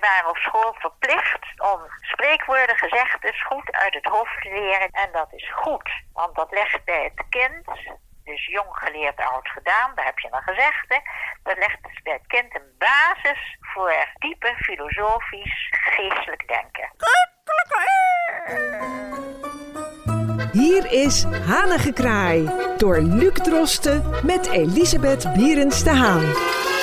wij waren op school verplicht om spreekwoorden, gezegdes goed uit het hoofd te leren. En dat is goed, want dat legt bij het kind, dus jong geleerd, oud gedaan, daar heb je een gezegde. Dat legt dus bij het kind een basis voor diepe filosofisch geestelijk denken. Hier is Hanengekraai door Luc Drosten met Elisabeth Bierens de Haan.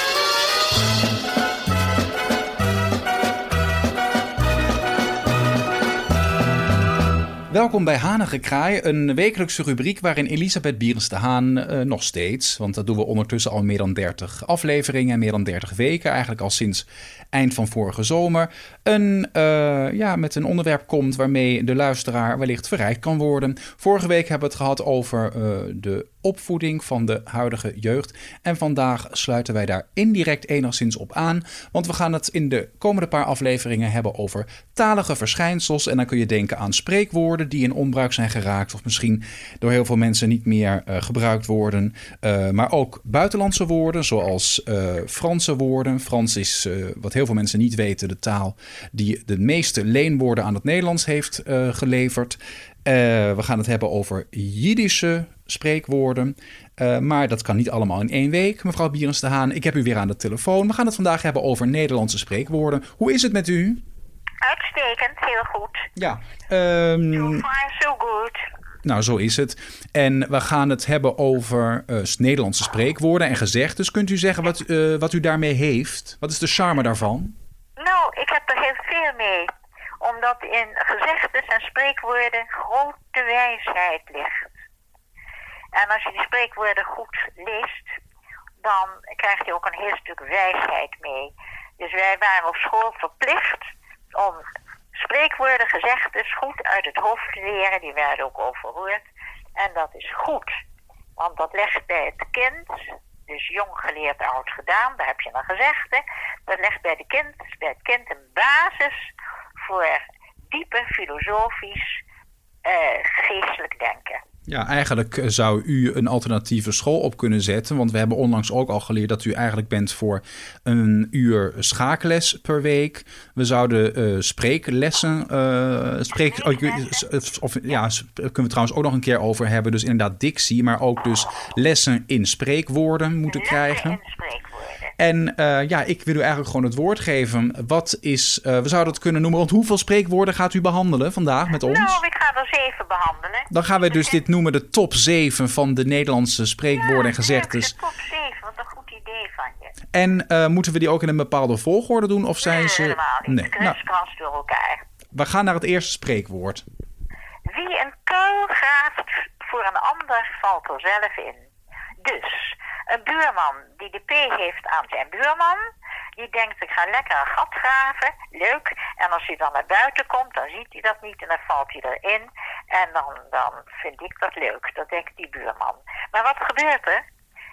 Welkom bij Hanige Kraai, een wekelijkse rubriek waarin Elisabeth Bierens de Haan uh, nog steeds, want dat doen we ondertussen al meer dan 30 afleveringen en meer dan 30 weken, eigenlijk al sinds eind van vorige zomer, een, uh, ja, met een onderwerp komt waarmee de luisteraar wellicht verrijkt kan worden. Vorige week hebben we het gehad over uh, de opvoeding van de huidige jeugd. En vandaag sluiten wij daar indirect enigszins op aan. Want we gaan het in de komende paar afleveringen hebben over talige verschijnsels. En dan kun je denken aan spreekwoorden die in onbruik zijn geraakt. Of misschien door heel veel mensen niet meer uh, gebruikt worden. Uh, maar ook buitenlandse woorden, zoals uh, Franse woorden. Frans is, wat heel veel mensen niet weten, de taal die de meeste leenwoorden aan het Nederlands heeft geleverd. We gaan het hebben over Jiddische spreekwoorden. Uh, maar dat kan niet allemaal in één week. Mevrouw Bierens de Haan, ik heb u weer aan de telefoon. We gaan het vandaag hebben over Nederlandse spreekwoorden. Hoe is het met u? Uitstekend, heel goed. Ja. Um, so far, so good. Nou, zo is het. En we gaan het hebben over uh, Nederlandse spreekwoorden en gezegdes. Kunt u zeggen wat, wat u daarmee heeft? Wat is de charme daarvan? Nou, ik heb er heel veel mee. Omdat in gezegdes en spreekwoorden grote wijsheid ligt. En als je die spreekwoorden goed leest, dan krijg je ook een heel stuk wijsheid mee. Dus wij waren op school verplicht om spreekwoorden, gezegdes goed uit het hoofd te leren. Die werden ook overhoord. En dat is goed, want dat legt bij het kind, dus jong geleerd, oud gedaan, daar heb je een gezegde. Dat legt bij, de kind, bij het kind een basis voor diepe filosofisch uh, geestelijk denken. Ja, eigenlijk eh, zou u een alternatieve school op kunnen zetten. Want we hebben onlangs ook al geleerd dat u eigenlijk bent voor een uur schaakles per week. We zouden uh, spreeklessen. Uh, spreek, of, ja, kunnen we trouwens ook nog een keer over hebben. Dus inderdaad dictie, maar ook dus lessen in spreekwoorden moeten krijgen. En uh, ja, ik wil u eigenlijk gewoon het woord geven. Wat is, uh, we zouden het kunnen noemen, want hoeveel spreekwoorden gaat u behandelen vandaag met ons? Nou, ik ga er zeven behandelen. Dan gaan wij dus dit noemen de top 7 van de Nederlandse spreekwoorden ja, en gezegdes. de top 7, wat een goed idee van je. En uh, moeten we die ook in een bepaalde volgorde doen? Of zijn nee, ze. helemaal niet. Nee, nou, door elkaar. We gaan naar het eerste spreekwoord. Wie een kuil graaft voor een ander, valt er zelf in. Dus een buurman die de P heeft aan zijn buurman, die denkt ik ga lekker een gat graven, leuk. En als hij dan naar buiten komt, dan ziet hij dat niet en dan valt hij erin. En dan, dan vind ik dat leuk, dat denkt die buurman. Maar wat gebeurt er?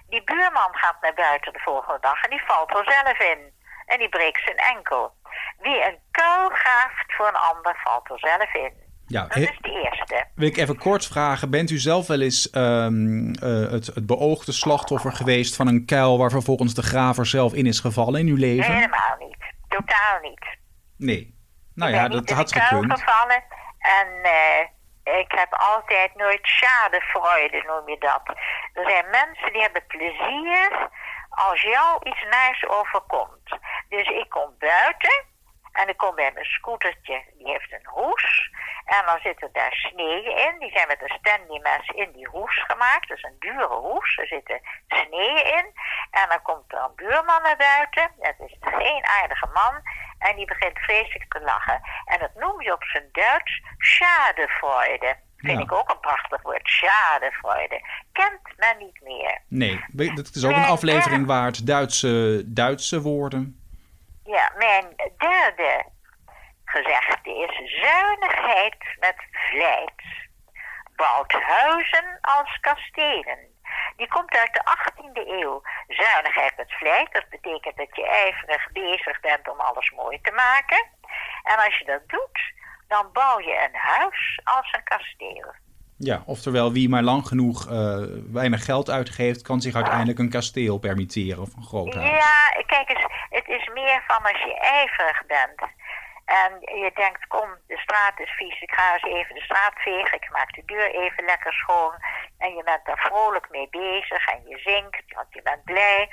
Die buurman gaat naar buiten de volgende dag en die valt er zelf in. En die breekt zijn enkel. Wie een kuil graaft voor een ander, valt er zelf in. Ja, dat is de eerste. Wil ik even kort vragen, bent u zelf wel eens um, uh, het, het beoogde slachtoffer geweest van een kuil waar vervolgens de graver zelf in is gevallen in uw leven? Helemaal niet. Totaal niet. Nee. Nou ik ja, dat had gekund. gevallen en uh, ik heb altijd nooit schadefreude, noem je dat. Er zijn mensen die hebben plezier als jou iets naars overkomt. Dus ik kom buiten en ik kom bij mijn scootertje, die heeft een hoes. En dan zitten daar sneeën in. Die zijn met een Stanley-mes in die hoes gemaakt. Dat is een dure hoes. Er zitten sneeën in. En dan komt er een buurman naar buiten. Dat is geen aardige man. En die begint vreselijk te lachen. En dat noem je op zijn Duits schadefreude. Vind Ja. ik ook een prachtig woord. Schadefreude. Kent men niet meer. Nee, het is ook een aflevering waard. Duitse, Duitse woorden. Ja, mijn derde gezegde is zuinigheid met vlijt. Bouwt huizen als kastelen. Die komt uit de 18e eeuw. Zuinigheid met vlijt, dat betekent dat je ijverig bezig bent om alles mooi te maken. En als je dat doet, dan bouw je een huis als een kasteel. Ja, oftewel wie maar lang genoeg uh, weinig geld uitgeeft, kan zich uiteindelijk een kasteel permitteren of een groot huis. Ja, kijk eens, het is meer van als je ijverig bent. En je denkt, kom, de straat is vies, ik ga eens even de straat vegen, ik maak de deur even lekker schoon. En je bent daar vrolijk mee bezig en je zingt, want je bent blij.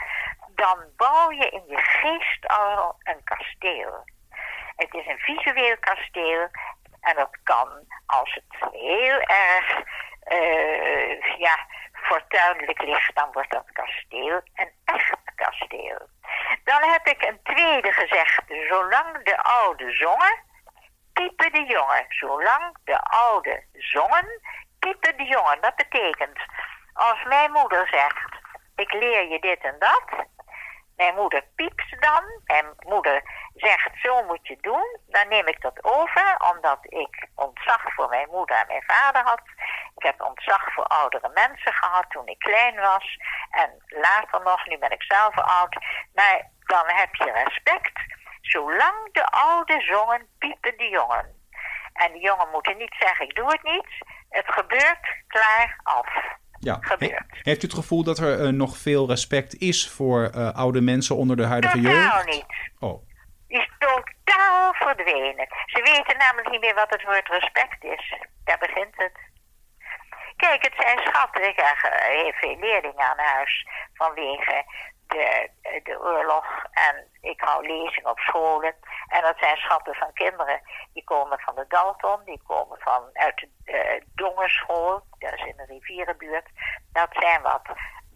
Dan bouw je in je geest al een kasteel. Het is een visueel kasteel en dat kan, als het heel erg uh, ja, fortuinlijk ligt, dan wordt dat kasteel een echt kasteel. Dan heb ik een tweede gezegd. Zolang de oude zongen, piepen de jongen. Zolang de oude zongen, piepen de jongen. Dat betekent, als mijn moeder zegt, ik leer je dit en dat. Mijn moeder piept dan. Mijn moeder zegt, zo moet je doen. Dan neem ik dat over, omdat ik ontzag voor mijn moeder en mijn vader had. Ik heb ontzag voor oudere mensen gehad toen ik klein was. En later nog, nu ben ik zelf oud. Maar dan heb je respect. Zolang de oude zongen, piepen de jongen. En de jongen moeten niet zeggen, ik doe het niet. Het gebeurt, klaar, af. Ja. Gebeurt. heeft u het gevoel dat er uh, nog veel respect is voor uh, oude mensen onder de huidige jeugd? Totaal niet. Oh. Is totaal verdwenen. Ze weten namelijk niet meer wat het woord respect is. Daar begint het. Kijk, het zijn schatten. Ik krijg heel veel leerlingen aan huis vanwege de, de oorlog. En ik hou lezingen op scholen. En dat zijn schatten van kinderen. Die komen van de Dalton, die komen van, uit de uh, Dongenschool. Dat is in de rivierenbuurt. Dat zijn wat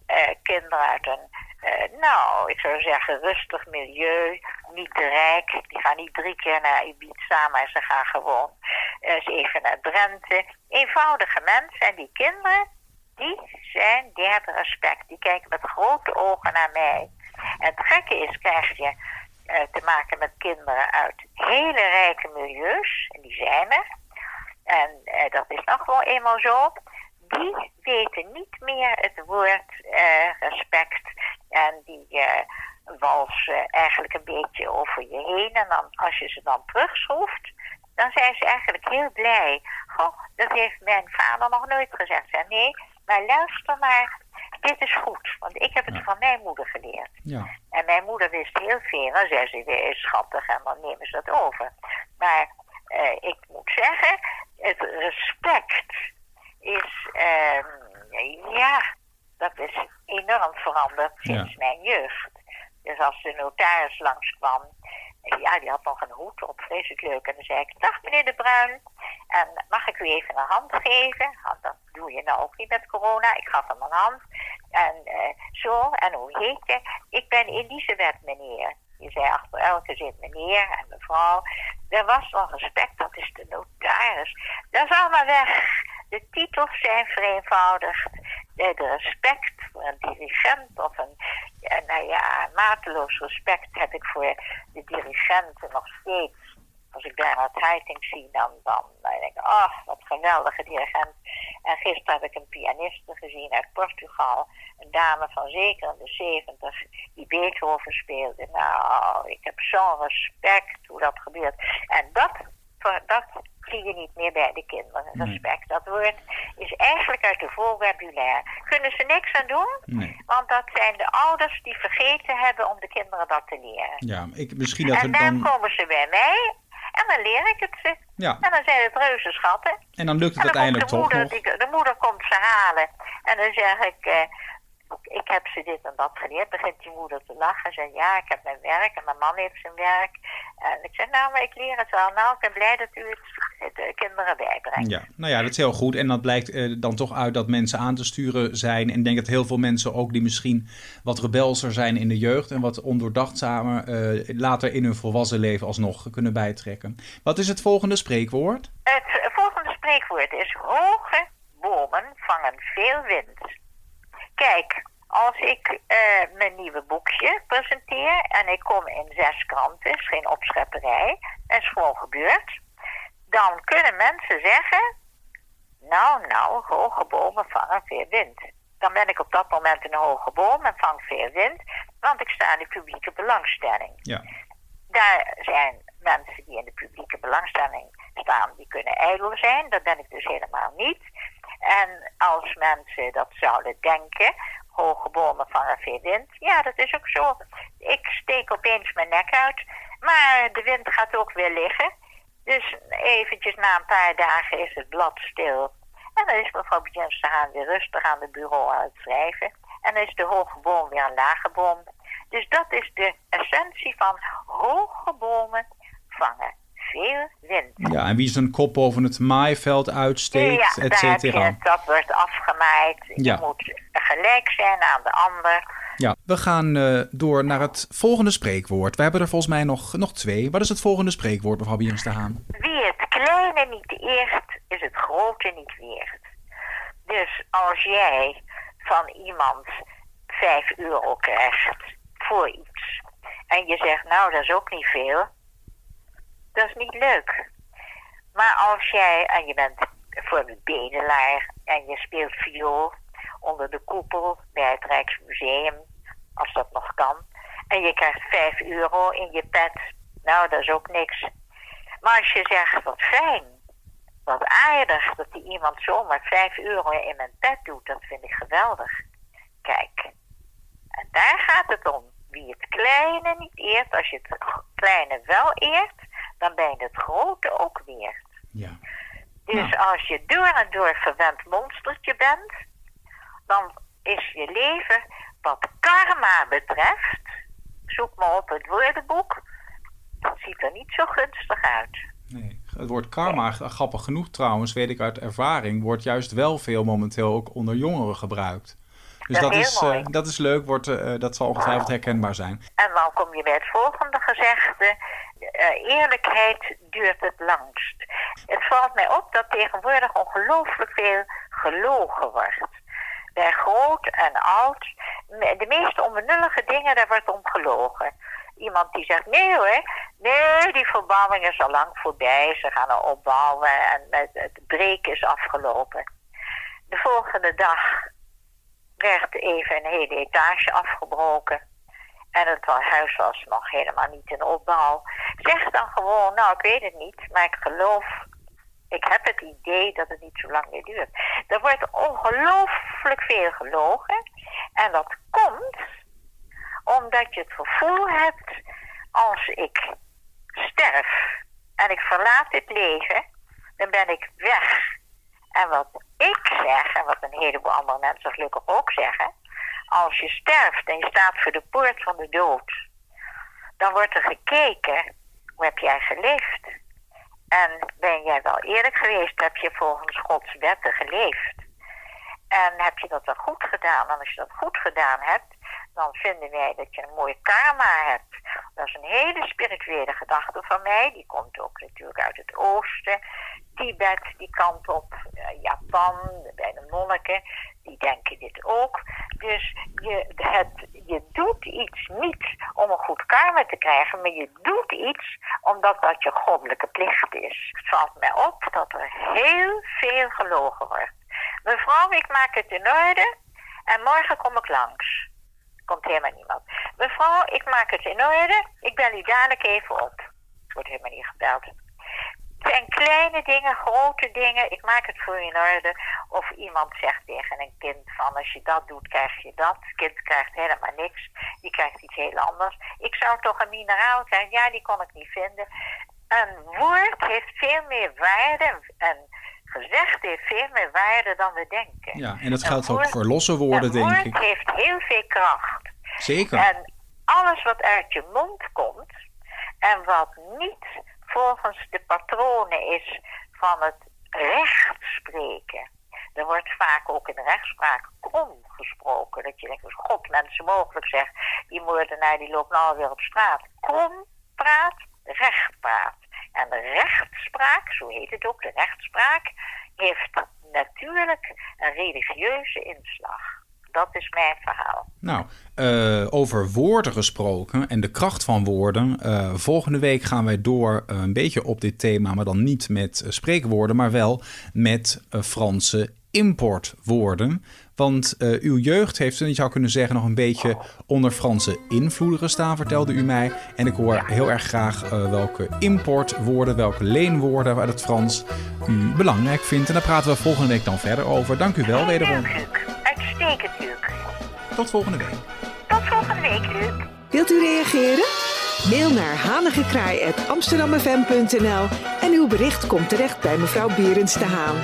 uh, kinderen uit een, uh, nou, ik zou zeggen, rustig milieu. Niet te rijk. Die gaan niet drie keer naar Ibiza, maar ze gaan gewoon eens even naar Drenthe. Eenvoudige mensen. En die kinderen, die zijn, die hebben respect. Die kijken met grote ogen naar mij. En het gekke is, krijg je uh, te maken met kinderen uit hele rijke milieus. En die zijn er. En uh, dat is nog wel eenmaal zo. Die weten niet meer het woord respect. En die walsen eigenlijk een beetje over je heen. En dan, als je ze dan terugschroeft, dan zijn ze eigenlijk heel blij. Goh, dat heeft mijn vader nog nooit gezegd. Zei, nee, maar luister maar, dit is goed. Want ik heb het van mijn moeder geleerd. Ja. En mijn moeder wist heel veel. Dan zei ze, weer is schattig en dan nemen ze dat over. Maar uh, ik moet zeggen, het respect is, uh, ja, dat is enorm veranderd sinds ja. mijn jeugd. Dus als de notaris langskwam, ja, die had nog een hoed op, vreselijk leuk. En dan zei ik, dag meneer De Bruin, en mag ik u even een hand geven? Want dat doe je nou ook niet met corona. Ik gaf hem een hand. En uh, zo, en hoe heet je? Ik ben Elisabeth, meneer. Je zei achter elke zin meneer en mevrouw. Er was nog respect, dat is de notaris. Dat is allemaal weg. De titels zijn vereenvoudigd. De, de respect een dirigent of een, nou ja, mateloos respect heb ik voor de dirigenten nog steeds als ik naar Heiting zie, dan, dan, dan denk ik, ach, oh, wat geweldige dirigent. En gisteren heb ik een pianiste gezien uit Portugal. Een dame van zeker in de zeventig, die Beethoven speelde. Nou, ik heb zo'n respect hoe dat gebeurt. En dat, dat zie je niet meer bij de kinderen. Respect, dat woord is eigenlijk uit de vocabulaire. Kunnen ze niks aan doen? Nee. Want dat zijn de ouders die vergeten hebben om de kinderen dat te leren. Ja, ik, misschien dat en dan dan... komen ze bij mij en dan leer ik het ze. Ja. En dan zijn het reuze schatten. En dan lukt het en dan uiteindelijk de toch moeder, nog. Die, de moeder komt ze halen. En dan zeg ik, uh, ik heb ze dit en dat geleerd. Begint die moeder te lachen. Zeg ja, ik heb mijn werk en mijn man heeft zijn werk. En ik zeg, nou, maar ik leer het wel. Nou, ik ben blij dat u het de kinderen bijbrengt. Ja, nou ja, dat is heel goed. En dat blijkt uh, dan toch uit dat mensen aan te sturen zijn. En ik denk dat heel veel mensen ook die misschien wat rebelser zijn in de jeugd... en wat ondoordachtzamer uh, later in hun volwassen leven alsnog kunnen bijtrekken. Wat is het volgende spreekwoord? Het volgende spreekwoord is... hoge bomen vangen veel wind. Kijk, als ik uh, mijn nieuwe boekje presenteer en ik kom in zes kranten, is geen opschepperij, dat is gewoon gebeurd, dan kunnen mensen zeggen, nou, nou, hoge bomen vangen veel wind. Dan ben ik op dat moment een hoge boom en vang veel wind, want ik sta in de publieke belangstelling. Ja. Daar zijn mensen die in de publieke belangstelling staan, die kunnen ijdel zijn. Dat ben ik dus helemaal niet. En als mensen dat zouden denken, hoge bomen vangen veel wind. Ja, dat is ook zo. Ik steek opeens mijn nek uit, maar de wind gaat ook weer liggen. Dus eventjes na een paar dagen is het blad stil. En dan is mevrouw Haan weer rustig aan het bureau aan het schrijven. En dan is de hoge boom weer een lage boom. Dus dat is de essentie van hoge bomen vangen veel wind. Ja, en wie zijn kop boven het maaiveld uitsteekt, ja, et cetera. Dat wordt afgemaaid. Je moet gelijk zijn aan de ander. Ja, we gaan uh, door naar het volgende spreekwoord. We hebben er volgens mij nog, nog twee. Wat is het volgende spreekwoord, mevrouw Bierens de Haan? Wie het kleine niet eert, is het grote niet weert. Dus als jij van iemand 5 euro krijgt voor iets en je zegt, nou dat is ook niet veel, dat is niet leuk. Maar als jij, en je bent voor een bedelaar en je speelt viool onder de koepel bij het Rijksmuseum, als dat nog kan, en je krijgt 5 euro in je pet, nou dat is ook niks. Maar als je zegt, wat fijn, wat aardig dat die iemand zomaar 5 euro in mijn pet doet, dat vind ik geweldig. Kijk, en daar gaat het om. Wie het kleine niet eert, als je het kleine wel eert, dan ben je het grote ook weer. Ja. Dus als je door en door verwend monstertje bent, dan is je leven wat karma betreft, zoek maar op het woordenboek, dat ziet er niet zo gunstig uit. Nee. Het woord karma, grappig genoeg trouwens, weet ik uit ervaring, wordt juist wel veel momenteel ook onder jongeren gebruikt. Dus dat, is, uh, dat is leuk, wordt, uh, dat zal ongetwijfeld herkenbaar zijn. En dan kom je bij het volgende gezegde. Uh, eerlijkheid duurt het langst. Het valt mij op dat tegenwoordig ongelooflijk veel gelogen wordt. Bij groot en oud. De meeste onbenullige dingen, daar wordt om gelogen. Iemand die zegt, nee hoor, nee, die verbouwing is al lang voorbij. Ze gaan er opbouwen en het breken is afgelopen. De volgende dag werd even een hele etage afgebroken. En het huis was nog helemaal niet in opbouw. Zeg dan gewoon, nou ik weet het niet, maar ik geloof, ik heb het idee dat het niet zo lang meer duurt. Er wordt ongelooflijk veel gelogen. En dat komt omdat je het gevoel hebt, als ik sterf en ik verlaat dit leven, dan ben ik weg. En wat ik zeg, en wat een heleboel andere mensen gelukkig ook zeggen, als je sterft en je staat voor de poort van de dood, dan wordt er gekeken, hoe heb jij geleefd? En ben jij wel eerlijk geweest? Heb je volgens Gods wetten geleefd? En heb je dat wel goed gedaan? En als je dat goed gedaan hebt, dan vinden wij dat je een mooie karma hebt. Dat is een hele spirituele gedachte van mij. Die komt ook natuurlijk uit het oosten. Tibet, die kant op. Uh, Japan, bij de monniken. Die denken dit ook. Dus je, het, je doet iets niet om een goed karma te krijgen. Maar je doet iets omdat dat je goddelijke plicht is. Het valt mij op dat er heel veel gelogen wordt. Mevrouw, ik maak het in orde. En morgen kom ik langs komt helemaal niemand. Mevrouw, ik maak het in orde. Ik bel u dadelijk even op. Het wordt helemaal niet gebeld. Het zijn kleine dingen, grote dingen. Ik maak het voor u in orde. Of iemand zegt tegen een kind van als je dat doet, krijg je dat. Het kind krijgt helemaal niks. Die krijgt iets heel anders. Ik zou toch een mineraal krijgen. Ja, die kon ik niet vinden. Een woord heeft veel meer waarde. En gezegd heeft veel meer waarde dan we denken. Ja, en dat geldt ook voor losse woorden, denk ik. Een woord heeft heel veel kracht. En alles wat uit je mond komt en wat niet volgens de patronen is van het recht spreken. Er wordt vaak ook in de rechtspraak krom gesproken. Dat je denkt, god, mensen mogelijk zegt, die moordenaar die loopt nou weer op straat. Krom praat, recht praat. En de rechtspraak, zo heet het ook, de rechtspraak, heeft natuurlijk een religieuze inslag. Dat is mijn verhaal. Nou, uh, over woorden gesproken en de kracht van woorden. Uh, volgende week gaan wij door uh, een beetje op dit thema, maar dan niet met spreekwoorden, maar wel met Franse importwoorden. Want uh, uw jeugd heeft, je zou kunnen zeggen, nog een beetje onder Franse invloeden gestaan, vertelde u mij. En ik hoor heel erg graag uh, welke importwoorden, welke leenwoorden uit het Frans u belangrijk vindt. En daar praten we volgende week dan verder over. Dank u wel, wederom. Uitstekend, Luc. Tot volgende week. Tot volgende week, Luc. Wilt u reageren? Mail naar hanigekraai.amsterdammefm.nl en uw bericht komt terecht bij mevrouw Berends de Haan.